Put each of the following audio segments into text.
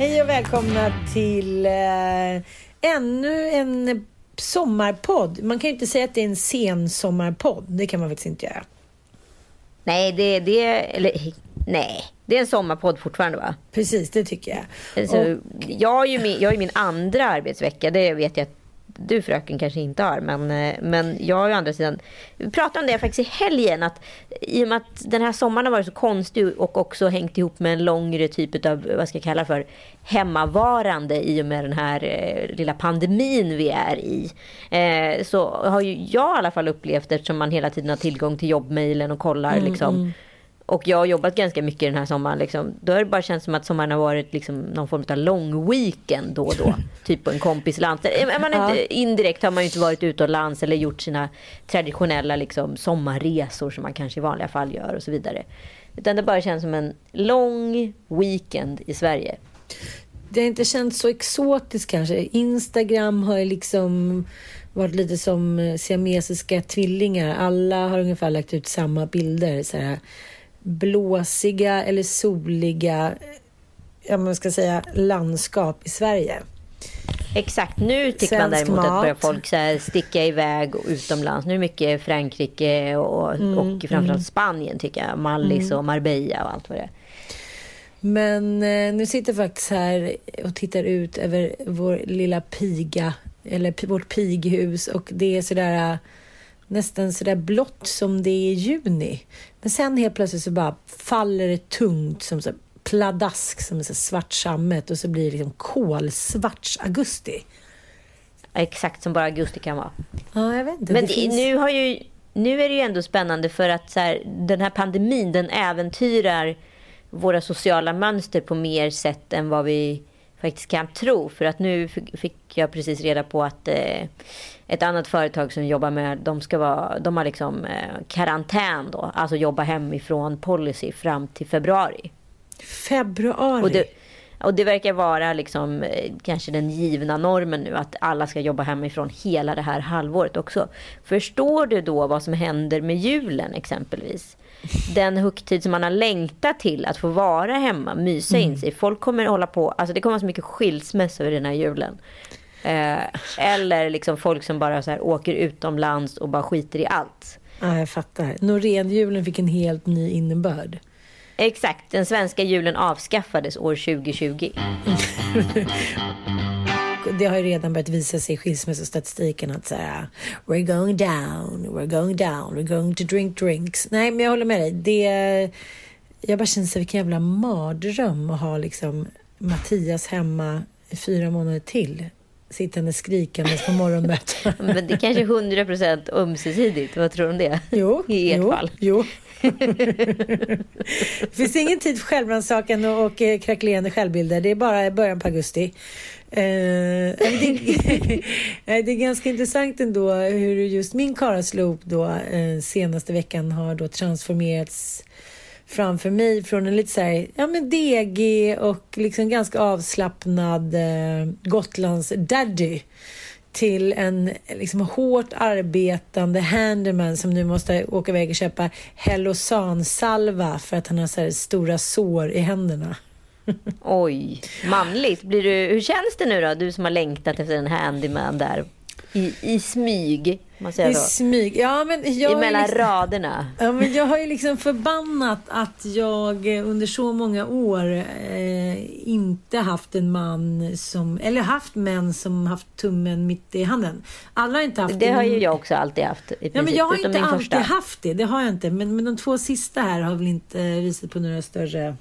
Hej och välkomna till eh, ännu en sommarpodd. Man kan ju inte säga att det är en sen sommarpodd. Det kan man faktiskt inte göra. Nej, det, det eller nej, det är en sommarpodd fortfarande va? Precis, det tycker jag. Alltså, Och- jag, har ju min, jag har ju min andra arbetsvecka, det vet jag att du fröken kanske inte har. Men, eh, men jag har ju andra sidan, vi pratade om det faktiskt i helgen, att i och med att den här sommaren har varit så konstig och också hängt ihop med en längre typ av, vad ska jag kalla för, hemmavarande i och med den här eh, lilla pandemin vi är i. Eh, så har ju jag i alla fall upplevt, eftersom man hela tiden har tillgång till jobbmailen och kollar liksom, och jag har jobbat ganska mycket den här sommaren. Liksom. Då har det bara känts som att sommaren har varit liksom någon form av lång weekend då och då. typ på en kompis land. Man inte, Indirekt har man ju inte varit utomlands eller gjort sina traditionella liksom, sommarresor som man kanske i vanliga fall gör och så vidare. Utan det bara känns som en lång weekend i Sverige. Det har inte känts så exotiskt kanske. Instagram har ju liksom varit lite som eh, siamesiska tvillingar. Alla har ungefär lagt ut samma bilder. Så här, blåsiga eller soliga ja, man ska säga, landskap i Sverige. Exakt, nu tycker man Svensk däremot att mat. börjar folk så här sticka iväg utomlands. Nu är det mycket Frankrike och, Mm, och framförallt Spanien tycker jag. Mallis och Marbella och allt vad det är. Men eh, nu sitter jag faktiskt här och tittar ut över vår lilla piga, eller vårt pighus och det är sådär eh, nästan sådär blått som det är i juni. Men sen helt plötsligt så bara faller det tungt som så pladask som så svart sammet och så blir det liksom kolsvart augusti. Exakt som bara augusti kan vara. Ja, jag vet inte. Men det finns... nu, har ju, nu är det ju ändå spännande för att så här, den här pandemin den äventyrar våra sociala mönster på mer sätt än vad vi faktiskt kan tro. För att nu fick- fick jag precis reda på att eh, ett annat företag som jobbar med, de, ska vara, de har liksom eh, karantän då, alltså jobba hemifrån policy fram till februari. Februari. Och det, och det verkar vara liksom, eh, kanske den givna normen nu att alla ska jobba hemifrån hela det här halvåret också. Förstår du då vad som händer med julen exempelvis? Den högtid som man har längtat till att få vara hemma, mysa in sig. Folk kommer hålla på, alltså det kommer vara så mycket skilsmässor i den här julen. Eh, eller liksom folk som bara så här åker utomlands och bara skiter i allt. Ja, jag fattar. Norénjulen fick en helt ny innebörd. Exakt, den svenska julen avskaffades år 2020. det har ju redan börjat visa sig i skilsmässostatistiken att så här, we're going down, we're going down, we're going to drink drinks. Nej, men jag håller med dig. Det, jag bara känner så vilken jävla mardröm att ha liksom Mattias hemma i fyra månader till. Sittande skrikandes på morgonmötena. Men det är kanske 100% ömsesidigt. Vad tror du om det? Jo, I ert jo, fall. Jo. det finns ingen tid för självrannsakan och, och eh, krackelerande självbilder. Det är bara början på augusti. Eh, det, Nej, det är ganska intressant ändå hur just min karlslop då eh, senaste veckan har då transformerats framför mig från en lite så här, ja men degig och liksom ganska avslappnad eh, Gotlands daddy till en liksom hårt arbetande handyman som nu måste åka iväg och köpa Hellosan-salva för att han har så här stora sår i händerna. Oj, manligt. Blir du, hur känns det nu då? Du som har längtat efter en handyman där i, i smyg. Man säger I då. smyg. Ja, men jag Emellan liksom, raderna. Ja, men jag har ju liksom förbannat att jag under så många år eh, inte haft en man som, eller haft män som haft tummen mitt i handen. Alla har inte haft Det har men- ju jag också alltid haft. I princip, Ja, men jag har inte alltid första. haft det. Det har jag inte. Men, men de två sista här har väl inte visat på några större...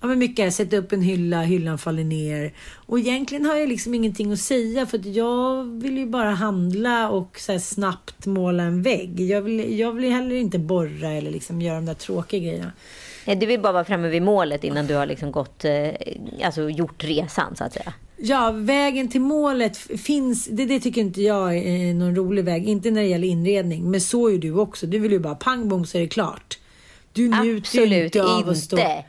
Ja, men mycket. Sätter upp en hylla, hyllan faller ner. Och egentligen har jag liksom ingenting att säga för att jag vill ju bara handla och så snabbt måla en vägg. Jag vill, jag vill heller inte borra eller liksom göra de där tråkiga grejerna. Nej, Du vill bara vara framme vid målet innan du har liksom gått, eh, alltså gjort resan så att säga. Ja, vägen till målet finns. Det, det tycker inte jag är någon rolig väg. Inte när det gäller inredning. Men så är du också. Du vill ju bara pang bom så är det klart. Du njuter ju Absolut inte av att stå... inte.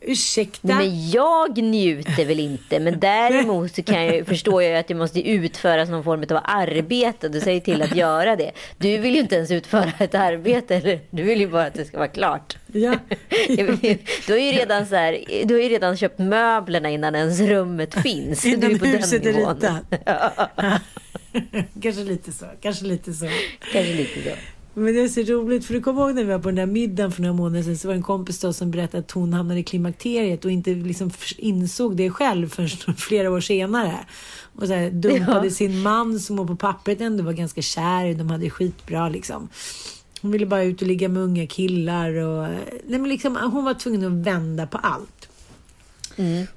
Ursäkta? Men jag njuter väl inte. Men däremot så kan jag, förstår jag att det måste utföras någon form av arbete. Du säger till att göra det. Du vill ju inte ens utföra ett arbete. Eller? Du vill ju bara att det ska vara klart. Ja. Du har ju redan, så här, du har ju redan köpt möblerna innan ens rummet finns. du Innan är på huset den är nivån. ritat. kanske lite så. Kanske lite så. Kanske lite så. Men det är så roligt, för du kommer ihåg när vi var på den där middagen för några månader sedan så var det en kompis då som berättade att hon hamnade i klimakteriet och inte liksom insåg det själv förrän flera år senare. Och så här, dumpade Ja. sin man som hon på pappret ändå var ganska kär. De hade skitbra liksom. Hon ville bara ut och ligga med unga killar och nej, men liksom, hon var tvungen att vända på allt.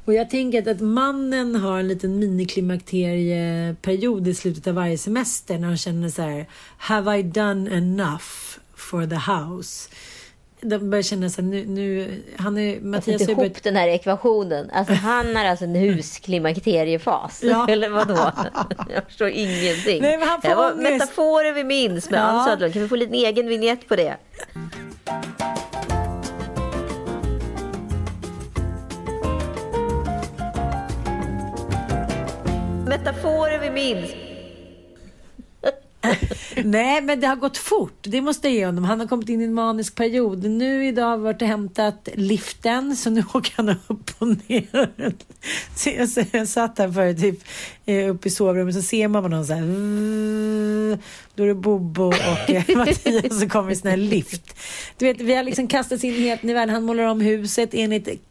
Och jag tänker att, mannen har en liten miniklimakterieperiod i slutet av varje semester när han känner så här Have I done enough for the house? De börjar känna så här, nu, nu han är, Mattias har ihop den här ekvationen. Alltså han har alltså en husklimakteriefas. Ja. Eller vadå? Jag förstår ingenting. Nej, men han får det var ångest. metaforer vi minns med Ja. Ann Söderlund. Kan vi få en liten egen vignett på det? Metaforer vi minns. Nej, men det har gått fort. Det måste jag ge honom. Han har kommit in i en manisk period. Nu idag har vi varit och hämtat liften, så nu åker han upp och ner. Så jag, jag satt här förut, typ, eh, uppe i sovrummet, så ser man någon så här... Då är det Bobo och Mattias som kommer i sån här lift. Du vet, vi har liksom kastats in helt i världen. Han målar om huset enligt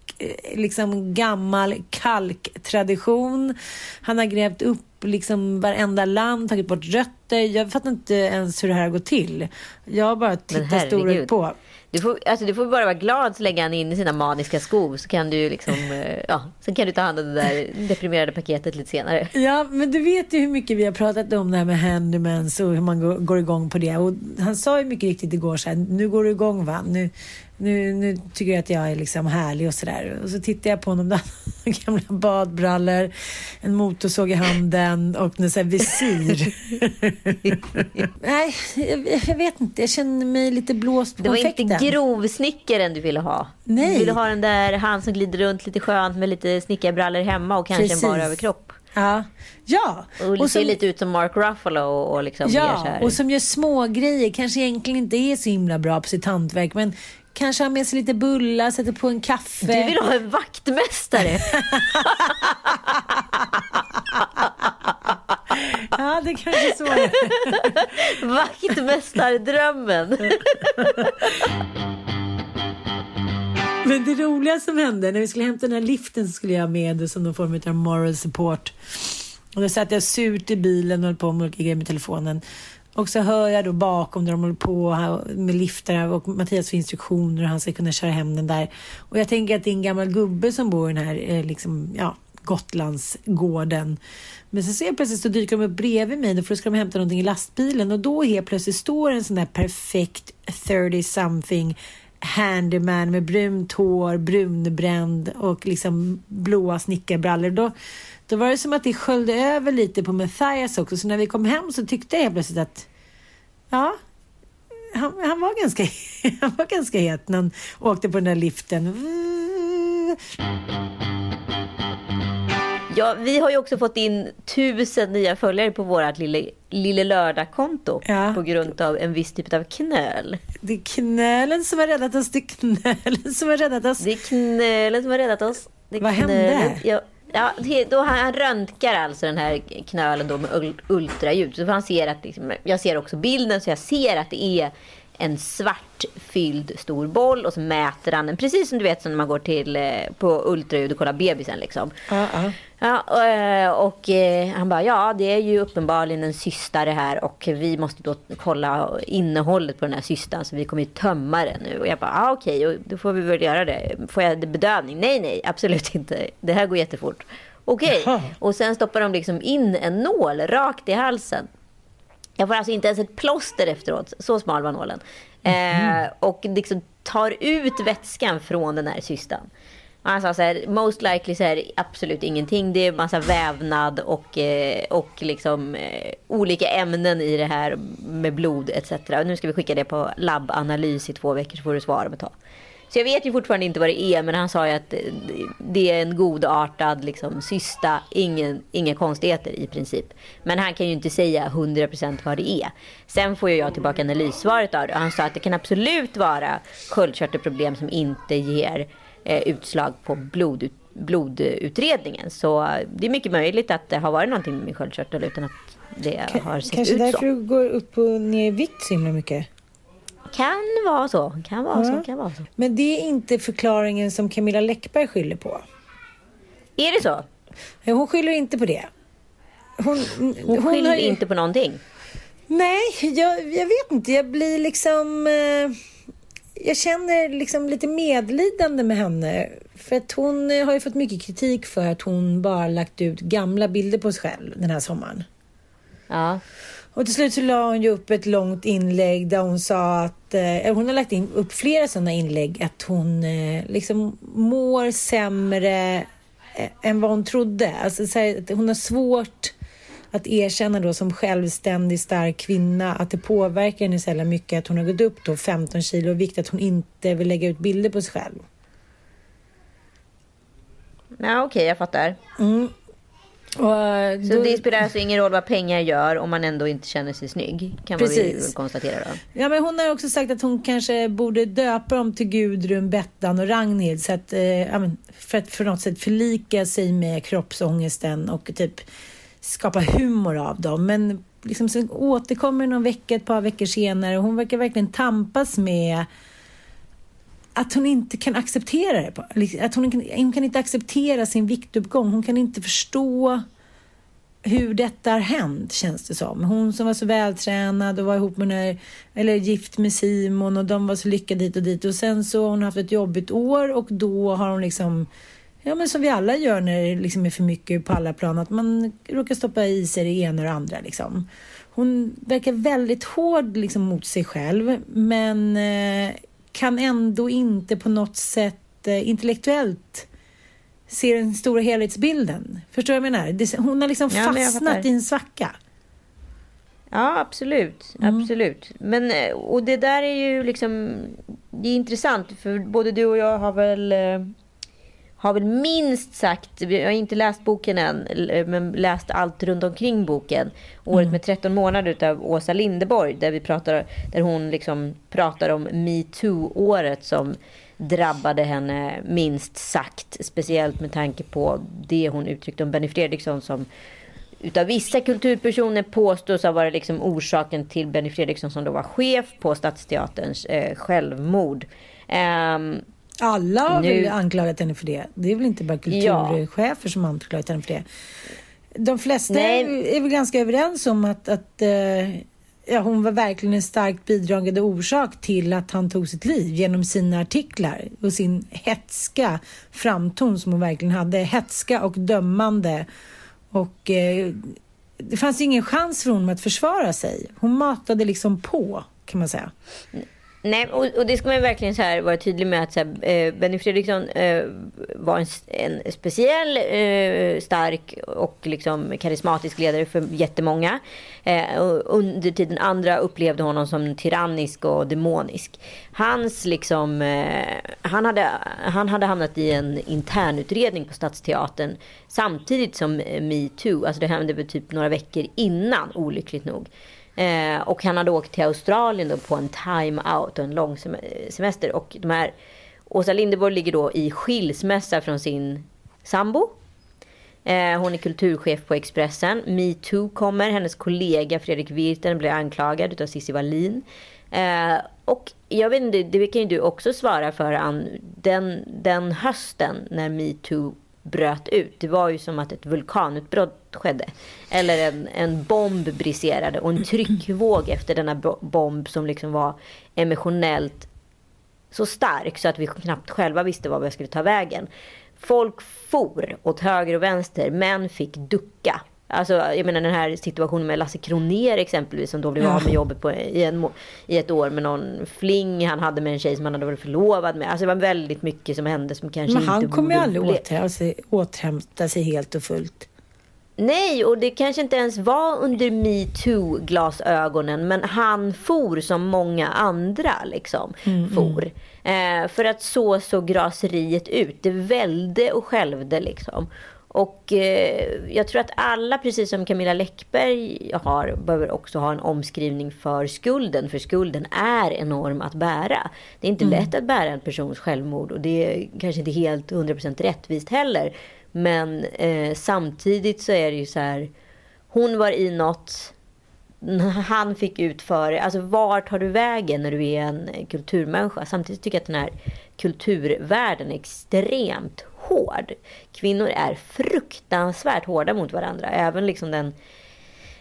liksom gammal kalktradition. Han har grävt upp liksom varenda land, tagit bort rötter. Jag fattar inte ens hur det här har gått till. Jag har bara tittat storögt på. Du får, alltså, du får bara vara glad så länge han är inne i sina maniska skov. Så kan du liksom, eh, ja, sen kan du ta hand om det där deprimerade paketet lite senare. Ja, men du vet ju hur mycket vi har pratat om det här med handymans och hur man går, går igång på det. Och han sa ju mycket riktigt igår så här, nu går du igång va? Nu, nu, nu tycker jag att jag är liksom härlig och sådär. Och så tittar jag på honom, där gamla badbrallor, en motorsåg i handen och en sån visir. Nej, jag, jag vet inte. Jag känner mig lite blåst på Det var inte konfekten. grovsnickaren du ville ha. Nej. Du ville ha den där han som glider runt lite skönt med lite snickarbrallor hemma och kanske Precis. en bara överkropp. Ja, ja. Och, Och ser som- lite ut som Mark Ruffalo och, och liksom Ja, och som gör små grejer Kanske egentligen inte är så himla bra på sitt hantverk men kanske har med sig lite bullar, sätter på en kaffe. Du vill ha en vaktmästare. Ja, det kanske är så. Vaktmästardrömmen. Men det roliga som hände när vi skulle hämta den här liften så skulle jag med som någon form av moral support. Och då satt jag surt i bilen och höll på med olika grejer med telefonen. Och så hör jag då bakom där de håller på med liftar och Mattias får instruktioner och han ska kunna köra hem den där. Och jag tänker att det är en gammal gubbe som bor i den här eh, liksom, ja, Gotlandsgården. Men sen så helt plötsligt så dyker de upp bredvid mig för då ska de hämta någonting i lastbilen och då helt plötsligt står en sån där perfekt 30 something handyman med brunt hår, brunbränd och liksom blåa snickarbrallor. Då, då var det som att det sköljde över lite på Mattias också. Så när vi kom hem så tyckte jag plötsligt att ja, han, han, var ganska, han var ganska het när han åkte på den där liften. Ja, vi har ju också fått in tusen nya följare på vårt lille, lille lördag-konto ja. på grund av en viss typ av knöl. Det är knölen som har räddat oss. Det är knölen som har räddat oss. Det är knölen som har räddat oss. Vad knölen. hände? Ja, ja, då han röntgar alltså den här knölen då med ultraljud. Så han ser att, liksom, jag ser också bilden så jag ser att det är en svartfylld stor boll och så mäter han den. Precis som du vet som när man går till eh, på ultraljud och kollar bebisen liksom. Uh -uh. Ja, och, eh, och eh, han bara, ja det är ju uppenbarligen en cysta det här och vi måste då kolla innehållet på den här cystan så vi kommer ju tömma den nu. Och jag bara, ah, okej, okay, då får vi väl göra det. Får jag bedövning? Nej, nej, absolut inte. Det här går jättefort. Okej, okay. och sen stoppar de liksom in en nål rakt i halsen. Jag får alltså inte ens ett plåster efteråt. Så smal var nålen. Mm. Eh, och liksom tar ut vätskan från den här cystan. Han sa så här, most likely så här, absolut ingenting. Det är massa vävnad och, eh, och liksom, eh, olika ämnen i det här med blod etc. Nu ska vi skicka det på labbanalys i två veckor så får du svar om ett tag. Så jag vet ju fortfarande inte vad det är, men han sa ju att det är en godartad liksom, cysta, ingen, inga konstigheter i princip. Men han kan ju inte säga 100% vad det är. Sen får ju jag tillbaka analyssvaret av det och han sa att det kan absolut vara sköldkörtelproblem som inte ger eh, utslag på blod, blodutredningen. Så det är mycket möjligt att det har varit någonting med min sköldkörtel utan att det K har sett ut så. Kanske därför du går upp och ner i vikt så himla mycket? Kan vara så. Kan vara, ja. så, kan vara så. Men det är inte förklaringen som Camilla Läckberg skyller på. Är det så? Hon skyller inte på det. Hon, hon, hon skyller ju... inte på någonting. Nej, jag, jag vet inte. Jag blir liksom... Eh, jag känner liksom lite medlidande med henne. För att hon har ju fått mycket kritik för att hon bara lagt ut gamla bilder på sig själv den här sommaren. Ja. Och till slut så la hon ju upp ett långt inlägg där hon sa att, eh, hon har lagt in, upp flera sådana inlägg, att hon eh, liksom mår sämre eh, än vad hon trodde. Alltså så här, att hon har svårt att erkänna då som självständig stark kvinna att det påverkar henne så mycket att hon har gått upp då 15 kilo i vikt, att hon inte vill lägga ut bilder på sig själv. Ja, okej, okay, jag fattar. Mm. Och, så det spelar alltså ingen roll vad pengar gör om man ändå inte känner sig snygg? Kan Precis. man konstatera då. Ja, men hon har också sagt att hon kanske borde döpa dem till Gudrun, Bettan och Ragnhild. Så att, eh, för att för något sätt förlika sig med kroppsångesten och typ skapa humor av dem. Men liksom, sen återkommer någon vecka, ett par veckor senare och hon verkar verkligen tampas med att hon inte kan acceptera det. Liksom, att hon, hon kan inte acceptera sin viktuppgång. Hon kan inte förstå hur detta har hänt, känns det som. Hon som var så vältränad och var ihop med när, eller gift med Simon och de var så lyckade hit och dit. Och sen så har hon haft ett jobbigt år och då har hon liksom, ja men som vi alla gör när det liksom är för mycket på alla plan, att man råkar stoppa i sig det ena och det andra liksom. Hon verkar väldigt hård liksom mot sig själv, men eh, kan ändå inte på något sätt eh, intellektuellt se den stora helhetsbilden. Förstår du vad jag menar? hon har liksom ja, fastnat i en svacka. Ja, absolut. Mm. Absolut. Men, eh, och det där är ju liksom... Det är intressant, för både du och jag har väl eh, har väl minst sagt, jag har inte läst boken än, men läst allt runt omkring boken. Året mm. med 13 månader av Åsa Lindeborg, där, vi pratar, där hon liksom pratar om metoo-året som drabbade henne minst sagt. Speciellt med tanke på det hon uttryckte om Benny Fredriksson som utav vissa kulturpersoner påstås ha varit liksom orsaken till Benny Fredriksson som då var chef på Stadsteaterns eh, självmord. Um, alla har nu... väl anklagat henne för det. Det är väl inte bara kulturchefer ja. som har anklagat henne för det. De flesta Nej. är väl ganska överens om att, att uh, ja, hon var verkligen en starkt bidragande orsak till att han tog sitt liv genom sina artiklar och sin hetska framton som hon verkligen hade. Hetska och dömande. Och uh, det fanns ingen chans för honom att försvara sig. Hon matade liksom på, kan man säga. Nej, och, och, det ska man verkligen så här vara tydlig med att så här, eh, Benny Fredriksson eh, var en, en speciell, eh, stark och liksom karismatisk ledare för jättemånga. Eh, under tiden andra upplevde honom som tyrannisk och demonisk. Hans liksom, eh, han, hade, han hade hamnat i en internutredning på Stadsteatern samtidigt som eh, metoo. Alltså det hände väl typ några veckor innan, olyckligt nog. Eh, och han hade åkt till Australien då på en time-out och en lång semester. Och de här, Åsa Linderborg ligger då i skilsmässa från sin sambo. Eh, hon är kulturchef på Expressen. Metoo kommer. Hennes kollega Fredrik Virten blir anklagad av Cissi Wallin. Eh, och jag vet inte, det kan ju du också svara för Ann. Den, den hösten när metoo bröt ut. Det var ju som att ett vulkanutbrott skedde. Eller en, en bomb briserade och en tryckvåg efter denna bomb som liksom var emotionellt så stark så att vi knappt själva visste var vi skulle ta vägen. Folk for åt höger och vänster. Män fick ducka. Alltså, jag menar den här situationen med Lasse Kroner exempelvis som då blev av med jobbet på, i, en, i ett år med någon fling han hade med en tjej som han hade varit förlovad med. Alltså det var väldigt mycket som hände som kanske Men inte... han kommer ju aldrig återhämta sig, återhämta sig helt och fullt. Nej, och det kanske inte ens var under metoo-glasögonen. Men han for som många andra liksom mm, mm. for. Mm. Eh, för att så såg raseriet ut. Det välde och skälvde liksom. Och eh, jag tror att alla, precis som Camilla Läckberg har, behöver också ha en omskrivning för skulden. För skulden är enorm att bära. Det är inte mm. lätt att bära en persons självmord och det är kanske inte helt 100% rättvist heller. Men eh, samtidigt så är det ju så här. Hon var i något. Han fick ut för Alltså vart tar du vägen när du är en kulturmänniska? Samtidigt tycker jag att den här kulturvärlden är extremt hård. Kvinnor är fruktansvärt hårda mot varandra. Även liksom den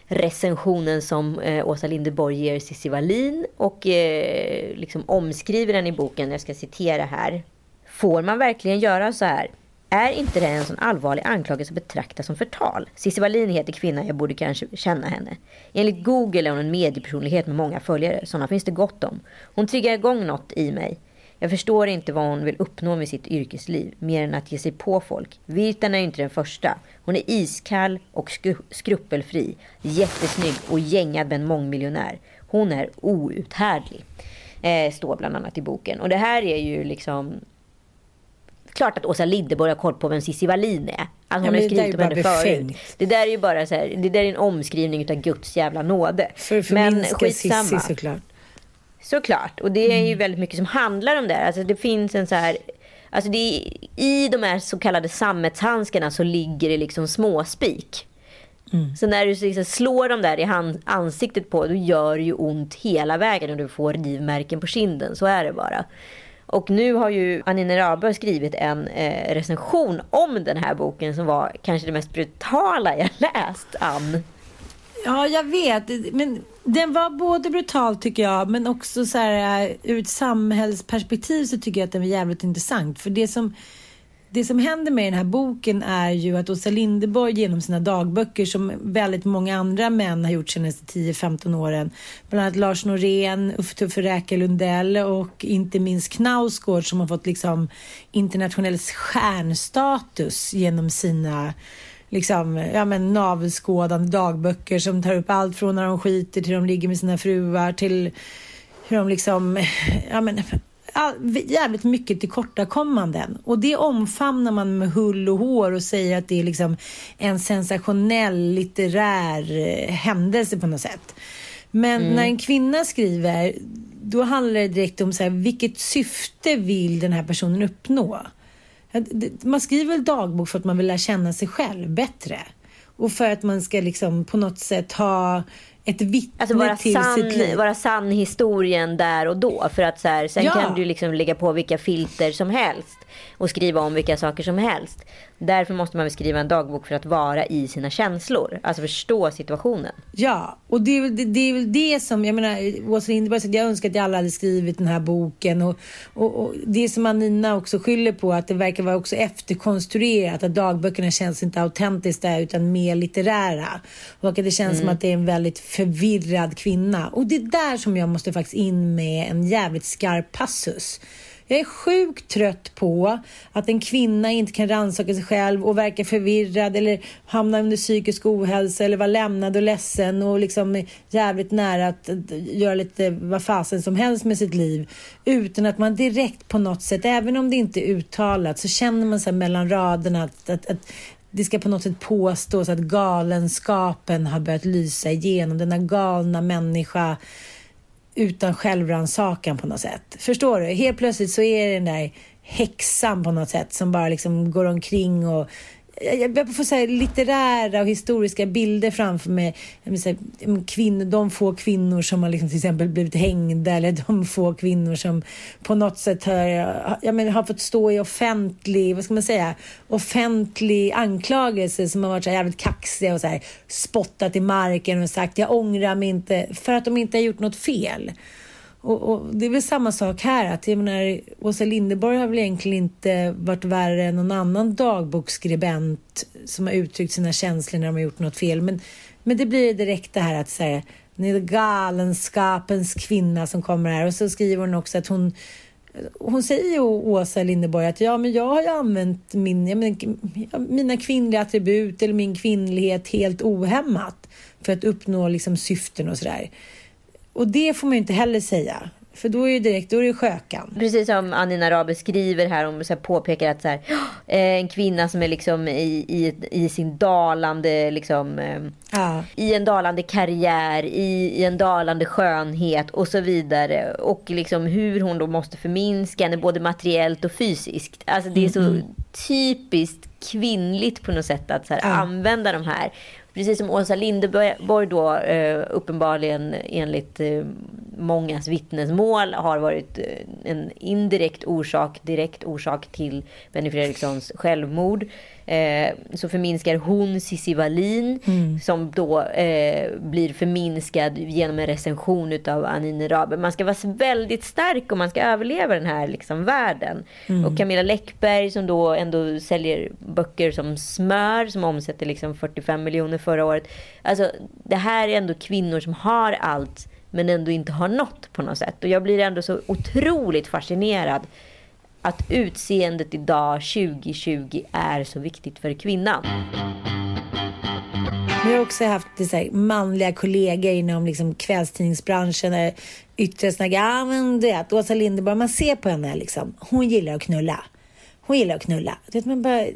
recensionen som eh, Åsa Linderborg ger Cissi Wallin och eh, liksom omskriver den i boken. Jag ska citera här. Får man verkligen göra så här? Är inte det en sån allvarlig anklagelse att betrakta som förtal? Cissi Wallin heter kvinnan, jag borde kanske känna henne. Enligt Google är hon en mediepersonlighet med många följare. Sådana finns det gott om. Hon triggar igång något i mig. Jag förstår inte vad hon vill uppnå med sitt yrkesliv, mer än att ge sig på folk. Virtan är inte den första. Hon är iskall och skru skruppelfri, jättesnygg och gängad med en mångmiljonär. Hon är outhärdlig. Eh, står bland annat i boken. Och det här är ju liksom klart att Åsa Linderborg har koll på vem Cissi Wallin är. Alltså hon ja, har skrivit om henne förut. Det där är ju bara så här, det där är en omskrivning av Guds jävla nåde. För att förminska Cissi såklart. Såklart. Och det är ju mm. väldigt mycket som handlar om det. Alltså det finns en så här... Alltså det är, I de här så kallade sammetshandskarna så ligger det liksom småspik. Mm. Så när du liksom slår dem där i hand, ansiktet på då gör det ju ont hela vägen och du får rivmärken på kinden. Så är det bara. Och nu har ju Anine Rabe skrivit en eh, recension om den här boken som var kanske det mest brutala jag läst, Ann. Ja, jag vet. Men den var både brutal tycker jag, men också så här, eh, ur ett samhällsperspektiv så tycker jag att den var jävligt intressant. För det som, det som händer med den här boken är ju att Åsa Linderborg genom sina dagböcker, som väldigt många andra män har gjort senaste 10-15 åren, bland annat Lars Norén, Uffe Tuffe Räka Lundell och inte minst Knausgård som har fått liksom internationell stjärnstatus genom sina liksom, ja, men navelskådande dagböcker som tar upp allt från när de skiter till de ligger med sina fruar till hur de liksom, ja men all, jävligt mycket tillkortakommanden. Och det omfamnar man med hull och hår och säger att det är liksom en sensationell litterär eh, händelse på något sätt. Men mm. när en kvinna skriver, då handlar det direkt om så här, vilket syfte vill den här personen uppnå? Man skriver väl dagbok för att man vill lära känna sig själv bättre. Och för att man ska liksom på något sätt ha ett vittne alltså vara till sann, sitt liv. Vara sann historien där och då. För att så här, sen ja. kan du liksom lägga på vilka filter som helst. Och skriva om vilka saker som helst. Därför måste man skriva en dagbok för att vara i sina känslor. Alltså förstå situationen. Ja, och det är väl det, det, är väl det som, jag menar, Åsa Linderberg jag önskar att jag alla hade skrivit den här boken. Och, och, och, det som Anina också skyller på, att det verkar vara också efterkonstruerat. Att dagböckerna känns inte autentiska utan mer litterära. Och att det känns mm. som att det är en väldigt förvirrad kvinna. Och det är där som jag måste faktiskt in med en jävligt skarp passus. Jag är sjukt trött på att en kvinna inte kan rannsaka sig själv och verka förvirrad eller hamna under psykisk ohälsa eller vara lämnad och ledsen och liksom jävligt nära att göra lite vad fasen som helst med sitt liv utan att man direkt på något sätt, även om det inte är uttalat, så känner man sig mellan raderna att, att, att det ska på något sätt påstås att galenskapen har börjat lysa igenom. Denna galna människa utan självrannsakan på något sätt. Förstår du? Helt plötsligt så är det den där häxan på något sätt som bara liksom går omkring och jag får säga litterära och historiska bilder framför mig. Säga, mm, kvinnor, de få kvinnor som har liksom till exempel blivit hängda eller de få kvinnor som på något sätt har, jag menar, har fått stå i offentlig, vad ska man säga, offentlig anklagelse som har varit så här jävligt kaxiga och så här, spottat i marken och sagt jag ångrar mig inte för att de inte har gjort något fel. Och, och, det är väl samma sak här. Att jag menar, Åsa Linderborg har väl egentligen inte varit värre än någon annan dagboksskribent som har uttryckt sina känslor när de har gjort något fel. Men, men det blir direkt det här att säga ni är galenskapens kvinna som kommer här. Och så skriver hon också att hon hon säger ju Åsa Linderborg att ja, men jag har ju använt min, menar, mina kvinnliga attribut eller min kvinnlighet helt ohämmat för att uppnå liksom syften och sådär. Och det får man ju inte heller säga. För då är det direkt, då är det skökan. Precis som Anina Rabe skriver här, om så här påpekar att så här, eh, en kvinna som är liksom i, i, i sin dalande, liksom, ja. i en dalande karriär, i, i en dalande skönhet och så vidare. Och liksom hur hon då måste förminska henne både materiellt och fysiskt. Alltså det är så mm. typiskt kvinnligt på något sätt att så här, ja. använda de här precis som Åsa Linderborg då eh, uppenbarligen enligt eh, mångas vittnesmål har varit eh, en indirekt orsak, direkt orsak till Benny Fredrikssons självmord eh, så förminskar hon Cissi Wallin mm. som då eh, blir förminskad genom en recension av Anine Rabe. Man ska vara väldigt stark om man ska överleva den här liksom, världen. Mm. Och Camilla Läckberg som då ändå säljer böcker som smör som omsätter liksom 45 miljoner förra året. Alltså det här är ändå kvinnor som har allt men ändå inte har nått på något sätt. Och jag blir ändå så otroligt fascinerad att utseendet idag 2020 är så viktigt för kvinnan. Jag har också haft så här, manliga kollegor inom liksom, kvällstidningsbranschen där yttre snack, ja men du vet, Åsa Linderborg, man ser på henne liksom, hon gillar att knulla. Hon gillar att knulla. Vet, man bara,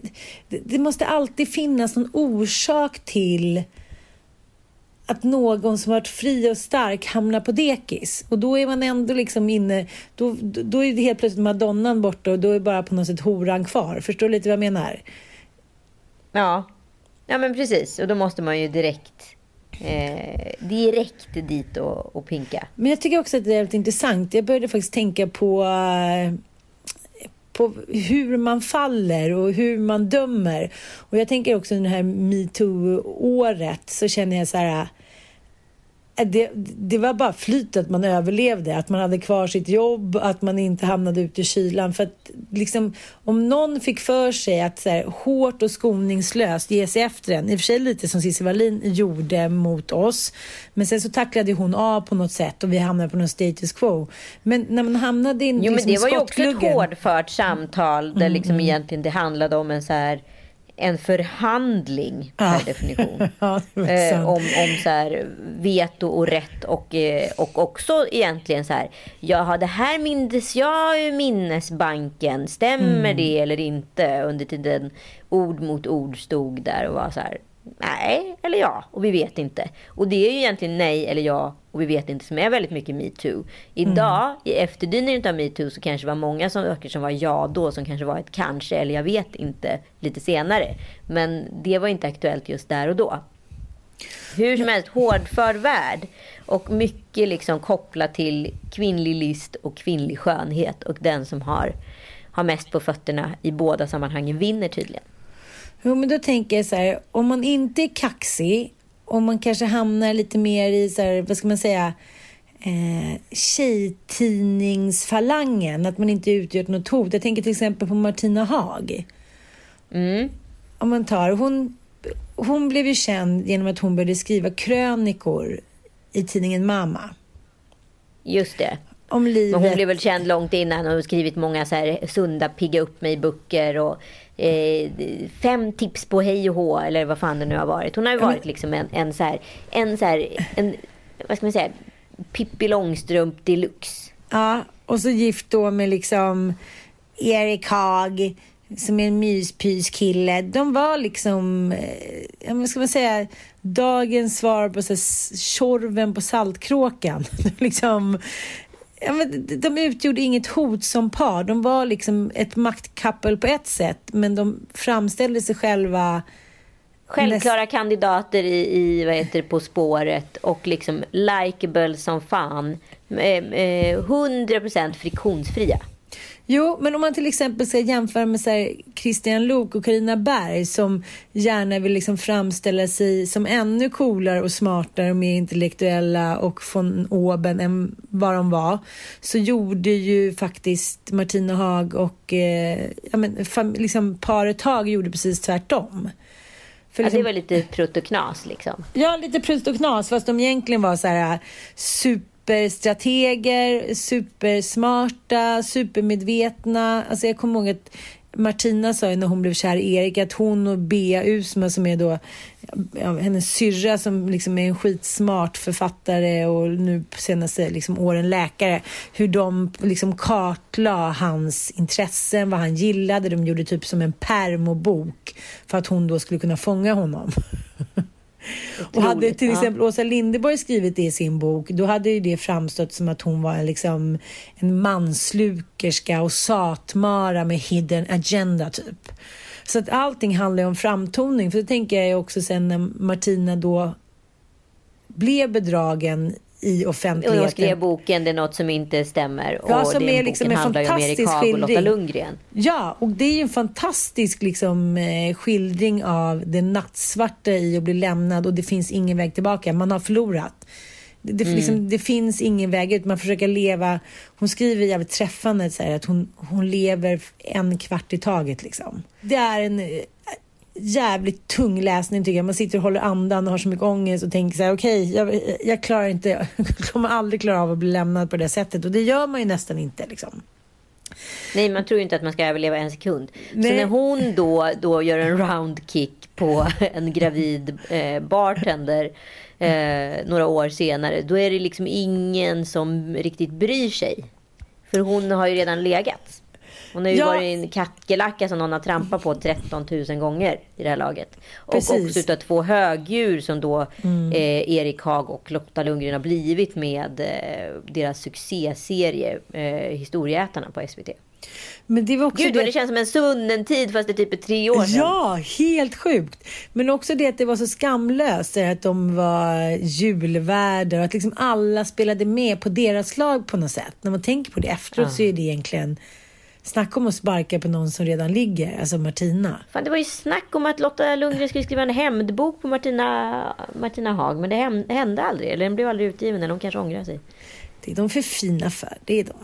det måste alltid finnas någon orsak till att någon som varit fri och stark hamnar på dekis. Och då är man ändå liksom inne, då, då är det helt plötsligt madonnan borta och då är bara på något sätt horan kvar. Förstår du lite vad jag menar? Ja, ja men precis. Och då måste man ju direkt eh, direkt dit och, och pinka. Men jag tycker också att det är väldigt intressant. Jag började faktiskt tänka på eh, på hur man faller och hur man dömer. Och jag tänker också under det här metoo-året så känner jag så här det, det, var bara flyt att man överlevde, att man hade kvar sitt jobb, att man inte hamnade ute i kylan. För att liksom, om någon fick för sig att så här, hårt och skoningslöst ge sig efter en, i och för sig lite som Cissi Wallin gjorde mot oss, men sen så tacklade hon av på något sätt och vi hamnade på någon status quo. Men när man hamnade in Jo, men liksom det var ju också ett hårdfört samtal där mm, liksom mm. egentligen det handlade om en så här en förhandling per ja. definition. ja, eh, om om så här, veto och rätt och, eh, och också egentligen så här. Ja, det här mindes jag i minnesbanken. Stämmer mm. det eller inte? Under tiden ord mot ord stod där och var så här nej eller ja och vi vet inte. Och det är ju egentligen nej eller ja och vi vet inte som är väldigt mycket metoo. Idag mm. i efterdyningen av metoo så kanske det var många saker som var ja då som kanske var ett kanske eller jag vet inte lite senare. Men det var inte aktuellt just där och då. Hur som helst, hårdför värld. Och mycket liksom kopplat till kvinnlig list och kvinnlig skönhet. Och den som har, har mest på fötterna i båda sammanhangen vinner tydligen. Jo, men då tänker jag så här, om man inte är kaxig, om man kanske hamnar lite mer i, så här, vad ska man säga, eh, tjejtidningsfalangen, att man inte utgör något hot. Jag tänker till exempel på Martina Haag. Mm. Om man tar, hon, hon blev ju känd genom att hon började skriva krönikor i tidningen Mama. Just det. Om livet. Men hon blev väl känd långt innan och skrivit många så här sunda pigga upp mig-böcker och eh, fem tips på hej och hå eller vad fan det nu har varit. Hon har ju varit liksom en, en så här, en så här, en, vad ska man säga, Pippi Långstrump deluxe. Ja, och så gift då med liksom Erik Haag som är en myspyskille. De var liksom, eh, ja, vad ska man säga, dagens svar på så här, Tjorven på Saltkråkan. liksom, ja, men de utgjorde inget hot som par. De var liksom ett maktkappel på ett sätt, men de framställde sig själva Självklara näst... kandidater i, i vad heter det, På spåret och liksom likeable som fan. Eh, eh, 100% friktionsfria. Jo, men om man till exempel ska jämföra med så här, Christian Lok och Karina Berg som gärna vill liksom framställa sig som ännu coolare och smartare och mer intellektuella och von oben än vad de var så gjorde ju faktiskt Martina Haag och eh, ja, men, liksom, paret Haag gjorde precis tvärtom. För liksom, ja, det var lite prutt och knas liksom. Ja, lite prutt och knas fast de egentligen var så här super superstrateger, supersmarta, supermedvetna. Alltså jag kommer ihåg att Martina sa ju när hon blev kär i Erik att hon och Bea Usma som är då ja, hennes syrra som liksom är en skitsmart författare och nu på senaste liksom, åren läkare. Hur de liksom kartlade hans intressen, vad han gillade. De gjorde typ som en permobok för att hon då skulle kunna fånga honom. Och hade till exempel ja. Åsa Linderborg skrivit det i sin bok, då hade ju det framstått som att hon var liksom en manslukerska och satmara med hidden agenda typ. Så att allting handlar ju om framtoning. För det tänker jag också sen när Martina då blev bedragen i offentligheten. Och hon skrev boken Det är något som inte stämmer. Ja, och som den är liksom boken handlar ju om Erik Haag och Lotta Lundgren. Ja, och det är ju en fantastisk liksom, eh, skildring av det nattsvarta i att bli lämnad och det finns ingen väg tillbaka. Man har förlorat. Det, det, mm. liksom, det finns ingen väg ut. Man försöker leva. Hon skriver jävligt träffande så här, att hon, hon lever en kvart i taget. Liksom. Det är en jävligt tung läsning tycker jag. Man sitter och håller andan och har så mycket ångest och tänker så här, okej, okay, jag, jag, klarar inte, jag kommer aldrig klara av att bli lämnad på det sättet och det gör man ju nästan inte liksom. Nej, man tror ju inte att man ska överleva en sekund. Nej. Så när hon då, då gör en roundkick på en gravid eh, bartender eh, några år senare, då är det liksom ingen som riktigt bryr sig. För hon har ju redan legat. Hon har ju ja. varit en kackerlacka som någon har trampat på 13 000 gånger i det här laget. Och Precis. också utav två högdjur som då mm. eh, Erik Hag och Lotta Lundgren har blivit med eh, deras succéserie eh, Historieätarna på SVT. Men det var också Gud det... det känns som en svunnen tid fast det typ är tre år sedan. Ja, helt sjukt. Men också det att det var så skamlöst. Att de var julvärdar och att liksom alla spelade med på deras lag på något sätt. När man tänker på det efteråt ja. så är det egentligen Snacka om att sparka på någon som redan ligger, alltså Martina. Fan, det var ju snack om att Lotta Lundgren skulle skriva en hämndbok på Martina, Martina Haag, men det hände aldrig. Eller den blev aldrig utgiven, eller de kanske ångrar sig. Det är de för fina för, det är de.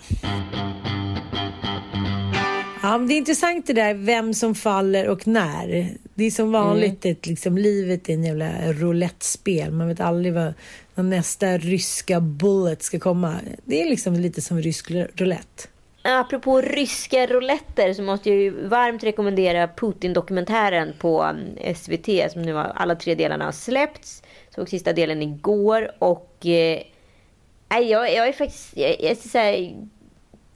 Ja, det är intressant det där vem som faller och när. Det är som vanligt, mm. ett, liksom, livet är en jävla roulettespel. Man vet aldrig vad, vad nästa ryska bullet ska komma. Det är liksom lite som rysk roulette. Apropå ryska rouletter så måste jag ju varmt rekommendera Putin-dokumentären på mm, SVT som nu har alla tre delarna har släppts. Såg sista delen igår och eh, jag, jag är faktiskt, jag, jag, så här,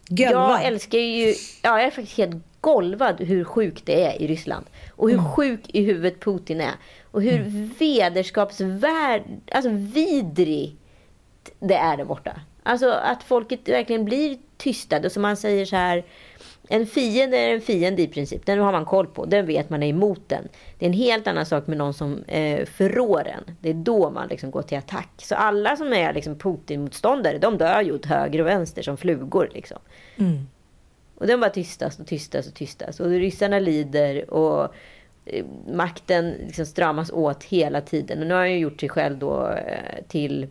jag älskar ju, ja jag är faktiskt helt golvad hur sjukt det är i Ryssland. Och hur mm. sjuk i huvudet Putin är. Och hur mm. vederskapsvärd, alltså vidrigt det är där borta. Alltså att folket verkligen blir tystade. Och som man säger så här. En fiende är en fiende i princip. Den har man koll på. Den vet man är emot den. Det är en helt annan sak med någon som eh, förrår en. Det är då man liksom går till attack. Så alla som är liksom Putin-motståndare, de dör ju åt höger och vänster som flugor. Liksom. Mm. Och de bara tystas och tystas och tystas. Och ryssarna lider och eh, makten liksom stramas åt hela tiden. Och nu har han ju gjort sig själv då eh, till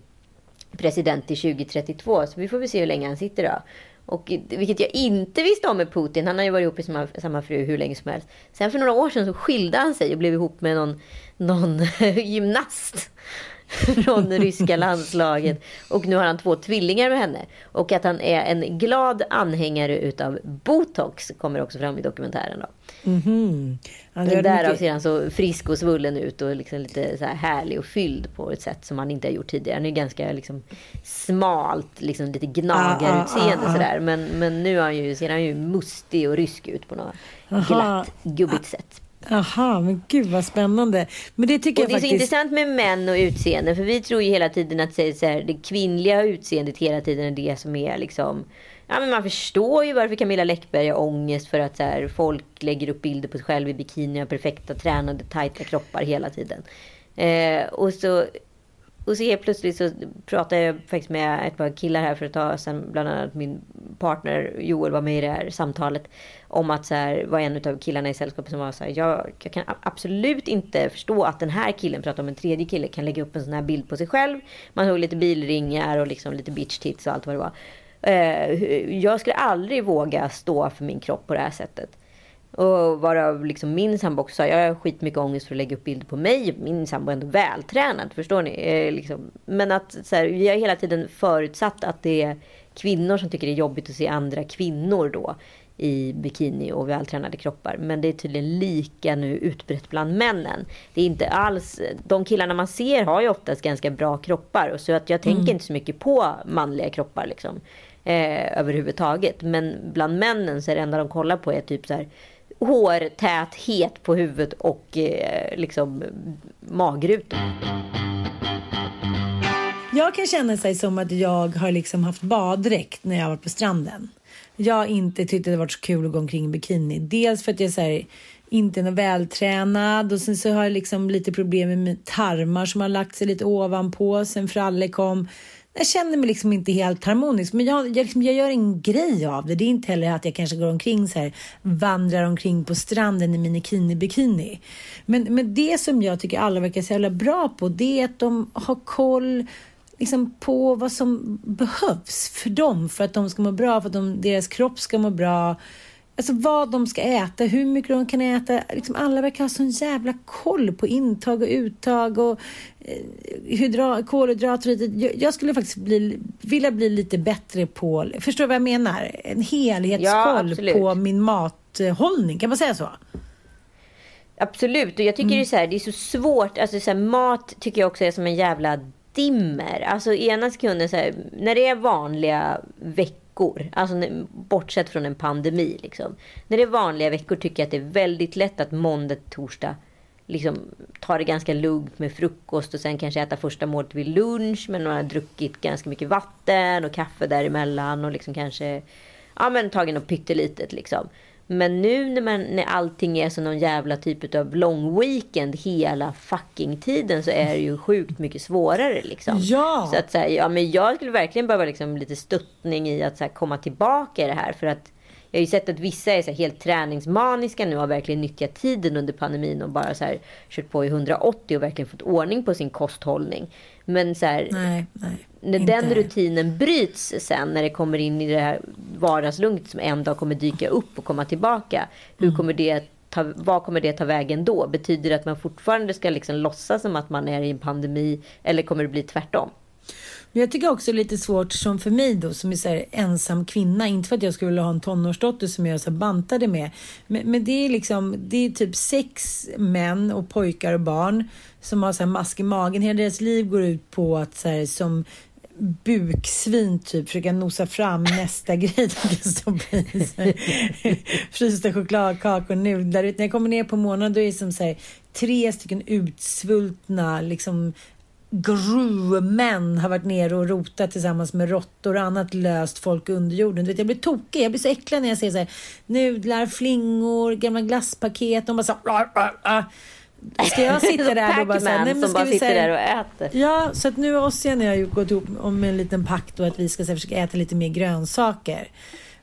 president till 2032. Så vi får väl se hur länge han sitter då. Och, vilket jag inte visste om med Putin. Han har ju varit ihop med samma, samma fru hur länge som helst. Sen för några år sedan så skilde han sig och blev ihop med någon, någon gymnast. från det ryska landslaget. Och nu har han två tvillingar med henne. Och att han är en glad anhängare utav botox kommer också fram i dokumentären. Då. Ja, det Men var därav mycket- ser han så frisk och svullen ut och liksom lite så här härlig och fylld på ett sätt som han inte har gjort tidigare. Han är ganska liksom smalt, liksom lite gnagarutseende Ah, ah, ah. sådär. Men, men nu är han ju, ser han ju mustig och rysk ut på något Aha. glatt, gubbigt sätt. Aha, men gud vad spännande. Men det tycker Och det är jag så faktiskt... intressant med män och utseende. För vi tror ju hela tiden att så här, det kvinnliga utseendet hela tiden är det som är liksom... Ja, men man förstår ju varför Camilla Läckberg har ångest för att så här, folk lägger upp bilder på sig själv i bikini och perfekta, tränade, tajta kroppar hela tiden. Eh, och så... Och så helt plötsligt så pratade jag faktiskt med ett par killar här för ett tag sedan. Bland annat min partner Joel var med i det här samtalet. Om att så här, var en av killarna i sällskapet som var så här. Jag, jag kan absolut inte förstå att den här killen, pratar om en tredje kille, kan lägga upp en sån här bild på sig själv. Man såg lite bilringar och liksom lite bitch tits och allt vad det var. Eh, jag skulle aldrig våga stå för min kropp på det här sättet. Och varav liksom min sambo också sa, jag har skitmycket ångest för att lägga upp bilder på mig. Min sambo är ändå vältränad, förstår ni? Eh, liksom. Men att så här, vi har hela tiden förutsatt att det är kvinnor som tycker det är jobbigt att se andra kvinnor då i bikini och vältränade kroppar. Men det är tydligen lika nu utbrett bland männen. Det är inte alls, de killarna man ser har ju oftast ganska bra kroppar. Och så att jag tänker inte så mycket på manliga kroppar liksom. Eh, överhuvudtaget. Men bland männen så är det enda de kollar på är typ så här hårtäthet på huvudet och eh, liksom magrutor. Jag kan känna sig som att jag har liksom haft baddräkt när jag varit på stranden. Jag har inte tyckt att det varit så kul att gå omkring i bikini. Dels för att jag är inte är vältränad och sen så har jag liksom lite problem med tarmar som har lagt sig lite ovanpå sen Fralle kom. Jag känner mig liksom inte helt harmonisk, men jag, jag, liksom, jag gör ingen grej av det. Det är inte heller att jag kanske går omkring så här, vandrar omkring på stranden i minikini-bikini. Men, men det som jag tycker alla verkar så jävla bra på, det är att de har koll liksom på vad som behövs för dem, för att de ska må bra, för att de, deras kropp ska må bra. Alltså vad de ska äta, hur mycket de kan äta. Liksom alla verkar ha sån jävla koll på intag och uttag och eh, hydra, kolhydrater. Jag, jag skulle faktiskt bli, vilja bli lite bättre på, förstår du vad jag menar? En Ja, helhetskoll absolut. på min mathållning, kan man säga så? Absolut, och jag tycker det, är så här, det är så svårt. Alltså, så här, mat tycker jag också är som en jävla dimmer. Alltså ena sekunden, så här, när det är vanliga veckor, alltså bortsett från en pandemi. Liksom. När det är vanliga veckor tycker jag att det är väldigt lätt att måndag till torsdag liksom, ta det ganska lugnt med frukost och sen kanske äta första målet vid lunch. Men man har druckit ganska mycket vatten och kaffe däremellan och liksom kanske ja, men tagit något pyttelitet liksom. Men nu när, man, när allting är som någon jävla typ av long weekend hela fucking tiden så är det ju sjukt mycket svårare liksom. Ja. Så att så här, ja men jag skulle verkligen behöva liksom lite stöttning i att så här, komma tillbaka i det här för att jag har ju sett att vissa är så här, helt träningsmaniska nu och har verkligen nyttjat tiden under pandemin och bara så här, kört på i 180 och verkligen fått ordning på sin kosthållning. Men så här, Nej, nej. när den rutinen bryts sen, när det kommer in i det här vardagslugnet som en dag kommer dyka upp och komma tillbaka. Hur Mm. kommer det ta, vad kommer det ta vägen då? Betyder det att man fortfarande ska liksom låtsas som att man är i en pandemi? Eller kommer det bli tvärtom? Men jag tycker också det är lite svårt som för mig då som är så här ensam kvinna. Inte för att jag skulle vilja ha en tonårsdotter som jag så här bantade med. Men, men det är liksom, det är typ sex män och pojkar och barn som har så här mask i magen. Hela deras liv går ut på att så här, som buksvin typ försöka nosa fram nästa grej de kan stoppa i sig. Frysta chokladkakor, nudlar. När jag kommer ner på morgonen då är det som så här, tre stycken utsvultna liksom gruvmän har varit nere och rotat tillsammans med råttor och annat löst folk under jorden. Du vet, jag blir tokig, jag blir så äcklad när jag ser så här, nudlar, flingor, gamla glasspaket. De bara så här, "Ah, ah, ah." Ska jag sitta där och bara Pac-Man nej men som ska bara vi sitter säga... där och äter. Ja, så att nu har Ossian och jag gått ihop om en liten pakt och att vi ska här, försöka äta lite mer grönsaker.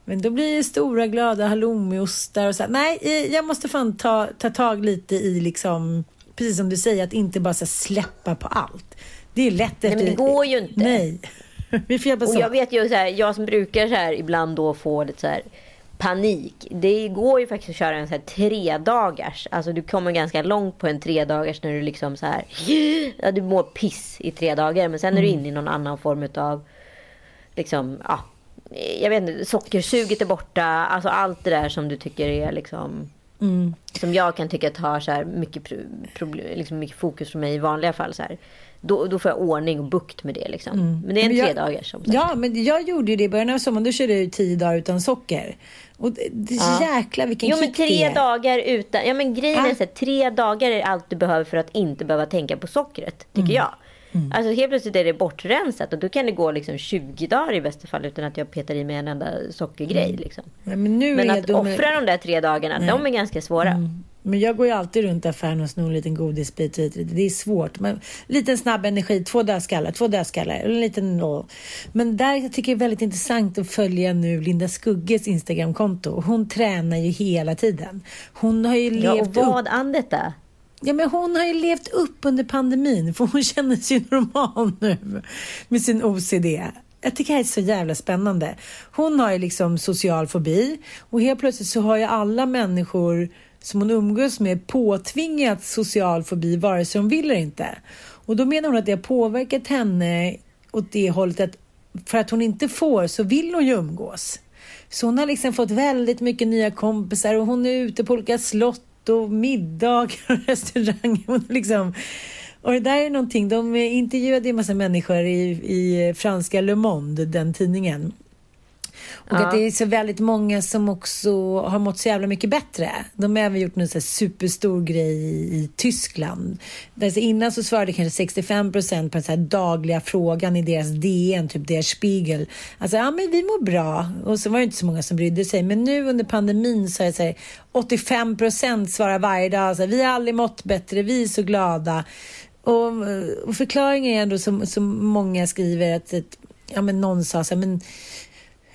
Men då blir det stora glada halloumiostar och så här. Nej, eh, jag måste fan ta, ta tag lite i liksom, precis som du säger, att inte bara så släppa på allt. Det är lätt efter... men det går ju inte. Nej. Vi får Och jag vet ju så här, jag som brukar så här ibland då få lite så här panik. Det går ju faktiskt att köra en så här tre dagars. Alltså du kommer ganska långt på en tre dagars när du liksom så här. Ja, du mår piss i tre dagar. Men sen är du inne i någon annan form av liksom, ja. Jag vet inte, sockersuget är borta. Alltså allt det där som du tycker är liksom. Mm. Som jag kan tycka tar så här mycket, liksom mycket fokus för mig i vanliga fall. Så här. Då, då får jag ordning och bukt med det. Liksom. Mm. Men det är en tre dagar som Ja, men jag gjorde ju det i början av sommaren. Då körde jag ju tio dagar utan socker. Och det, det är ja. jäkla vilken jo, men tre dagar utan... Ja, men grejen ja. är så här, tre dagar är allt du behöver för att inte behöva tänka på sockret, tycker mm. jag. Mm. Alltså helt plötsligt är det bortrensat och då kan det gå liksom 20 dagar i bästa fall utan att jag petar i mig en enda sockergrej. Mm. Liksom. Ja, men, men att offra de där tre dagarna, Nej. de är ganska svåra. Mm. Men jag går ju alltid runt affären och snor en liten godisbit Det är svårt. Men liten snabb energi, två dödskallar, två dödskallar. En liten Men där tycker jag det är väldigt intressant att följa nu Linda Skugges Instagramkonto. Hon tränar ju hela tiden. Hon har ju ja, levt och vad upp. an detta? Ja, men hon har ju levt upp under pandemin för hon känner sig normal nu med sin OCD. Jag tycker det här är så jävla spännande. Hon har ju liksom social fobi och helt plötsligt så har ju alla människor som hon umgås med påtvingat social fobi vare sig hon vill eller inte. Och då menar hon att det har påverkat henne åt det hållet att för att hon inte får så vill hon ju umgås. Så hon har liksom fått väldigt mycket nya kompisar och hon är ute på olika slott och middagar och restauranger. liksom, och det där är någonting, de intervjuade en massa människor i, i franska Le Monde, den tidningen. Och ja. att det är så väldigt många som också har mått så jävla mycket bättre. De har även gjort en superstor grej i, Tyskland. Alltså innan så svarade kanske 65 procent på den så dagliga frågan i deras DN, typ deras Spiegel. Alltså, ja men vi mår bra. Och så var det inte så många som brydde sig. Men nu under pandemin så är det så här, 85 procent svarar varje dag. Så här, vi har aldrig mått bättre, vi är så glada. Och, och förklaringen är ändå som, som många skriver att, att ja men någon sa så här, men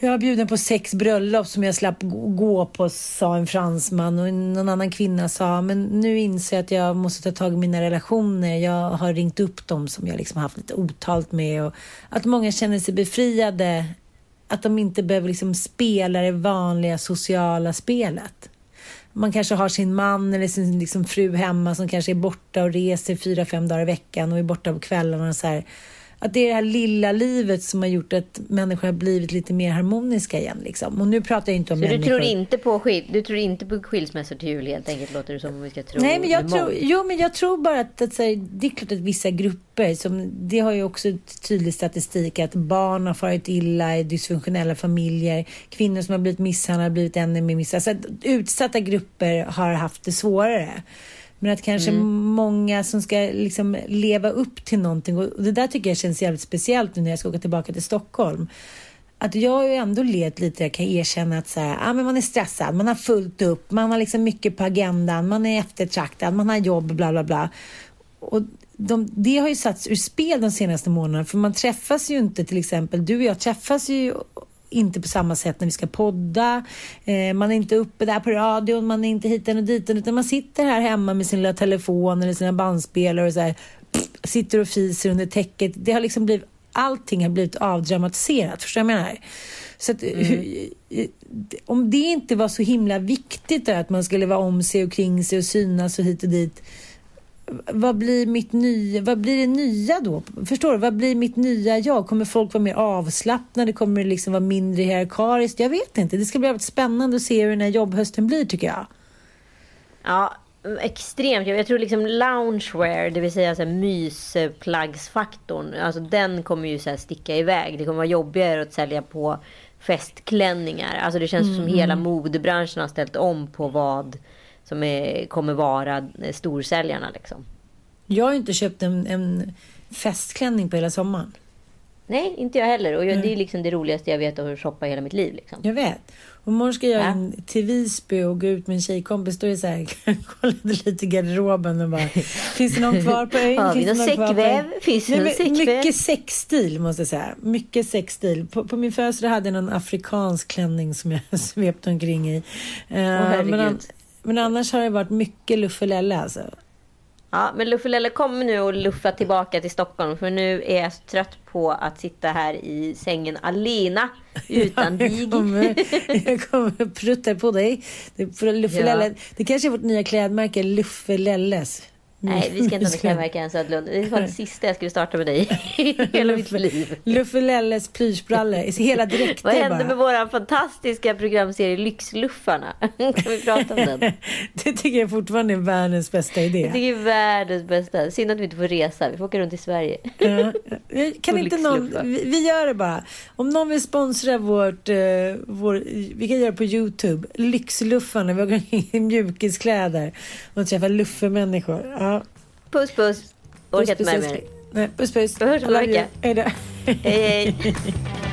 jag var bjuden på sex bröllop som jag slapp gå på, sa en fransman. Och någon annan kvinna sa, men nu inser jag att jag måste ta tag i mina relationer. Jag har ringt upp dem som jag liksom haft lite otalt med. Och att många känner sig befriade. Att de inte behöver liksom spela det vanliga sociala spelet. Man kanske har sin man eller sin liksom fru hemma som kanske är borta och reser fyra, fem dagar i veckan och är borta på kvällarna. Och så här att det är det här lilla livet som har gjort att människor har blivit lite mer harmoniska igen. Liksom. Och nu pratar jag inte om Så människor... du tror inte på, skil... du tror inte på skilsmässor till jul helt enkelt, låter det som om vi ska tro? Nej, men jag tror, jo, men jag tror bara att, att här, det är klart att vissa grupper, som, det har ju också tydlig statistik, att barn har farit illa i dysfunktionella familjer, kvinnor som har blivit misshandlade har blivit ännu mer misshandlade. Alltså, utsatta grupper har haft det svårare. Men att kanske mm. många som ska liksom leva upp till någonting och det där tycker jag känns jävligt speciellt nu när jag ska åka tillbaka till Stockholm. Att jag har ju ändå levt lite, jag kan erkänna att så här, ja, men man är stressad, man har fullt upp, man har liksom mycket på agendan, man är eftertraktad, man har jobb, bla bla bla. Och de, det har ju satts ur spel de senaste månaderna för man träffas ju inte till exempel, du och jag träffas ju inte på samma sätt när vi ska podda. Eh, man är inte uppe där på radion, man är inte hit och dit, utan man sitter här hemma med sin lilla telefon eller sina bandspelare och så här, pff, sitter och fiser under täcket. Det har liksom blivit, allting har blivit avdramatiserat, förstår du vad jag menar? Så att, mm. om det inte var så himla viktigt där, att man skulle vara om sig och kring sig och synas och hit och dit vad blir mitt nya, vad blir det nya då? Förstår du? Vad blir mitt nya jag? Kommer folk vara mer avslappnade? Kommer det liksom vara mindre hierarkiskt? Jag vet inte. Det ska bli väldigt spännande att se hur den här jobbhösten blir tycker jag. Ja, extremt. Jag tror liksom loungewear, det vill säga så här mysplaggsfaktorn, alltså den kommer ju så sticka iväg. Det kommer vara jobbigare att sälja på festklänningar. Alltså det känns mm. som hela modebranschen har ställt om på vad som är, kommer vara storsäljarna. Liksom. Jag har inte köpt en, en festklänning på hela sommaren. Nej, inte jag heller. Och jag, det är liksom det roligaste jag vet att shoppa hela mitt liv. Liksom. Jag vet. Och imorgon ska jag ja. in till Visby och gå ut med en tjejkompis. Då är det så här, kollade lite i garderoben och bara, finns det någon kvar på ön? Har vi någon säckväv? Finns det någon säckväv? Mycket sexstil måste jag säga. Mycket sexstil. På, på min födelsedag hade jag någon afrikansk klänning som jag svepte omkring i. Uh, oh, men, men annars har det varit mycket luffelelle alltså. Ja, men Luffelelle kommer nu att luffa tillbaka till Stockholm för nu är jag trött på att sitta här i sängen alena utan jag dig. kommer, jag kommer prutta på dig. Det, Luffelelle, Ja. det kanske är vårt nya klädmärke, Luffelelles. Nej, vi ska inte klädmärke än Södlund. Det var det sista jag skulle starta med dig i hela mitt liv. Luffelelles plyschbrallor, hela dräkter Vad hände bara. med vår fantastiska programserie Lyxluffarna? Kan vi prata om den? Det tycker jag fortfarande är världens bästa idé. Jag tycker det är världens bästa. Synd att vi inte får resa. Vi får åka runt i Sverige. Ja. Kan inte någon, vi, vi gör det bara. Om någon vill sponsra vårt, eh, vår, vi kan göra det på Youtube. Lyxluffarna, vi åker i mjukiskläder och träffar luffemänniskor. Ja. Puss puss. Orkar inte Puss, med puss, mer. Puss puss. You. vecka. Hej. Hej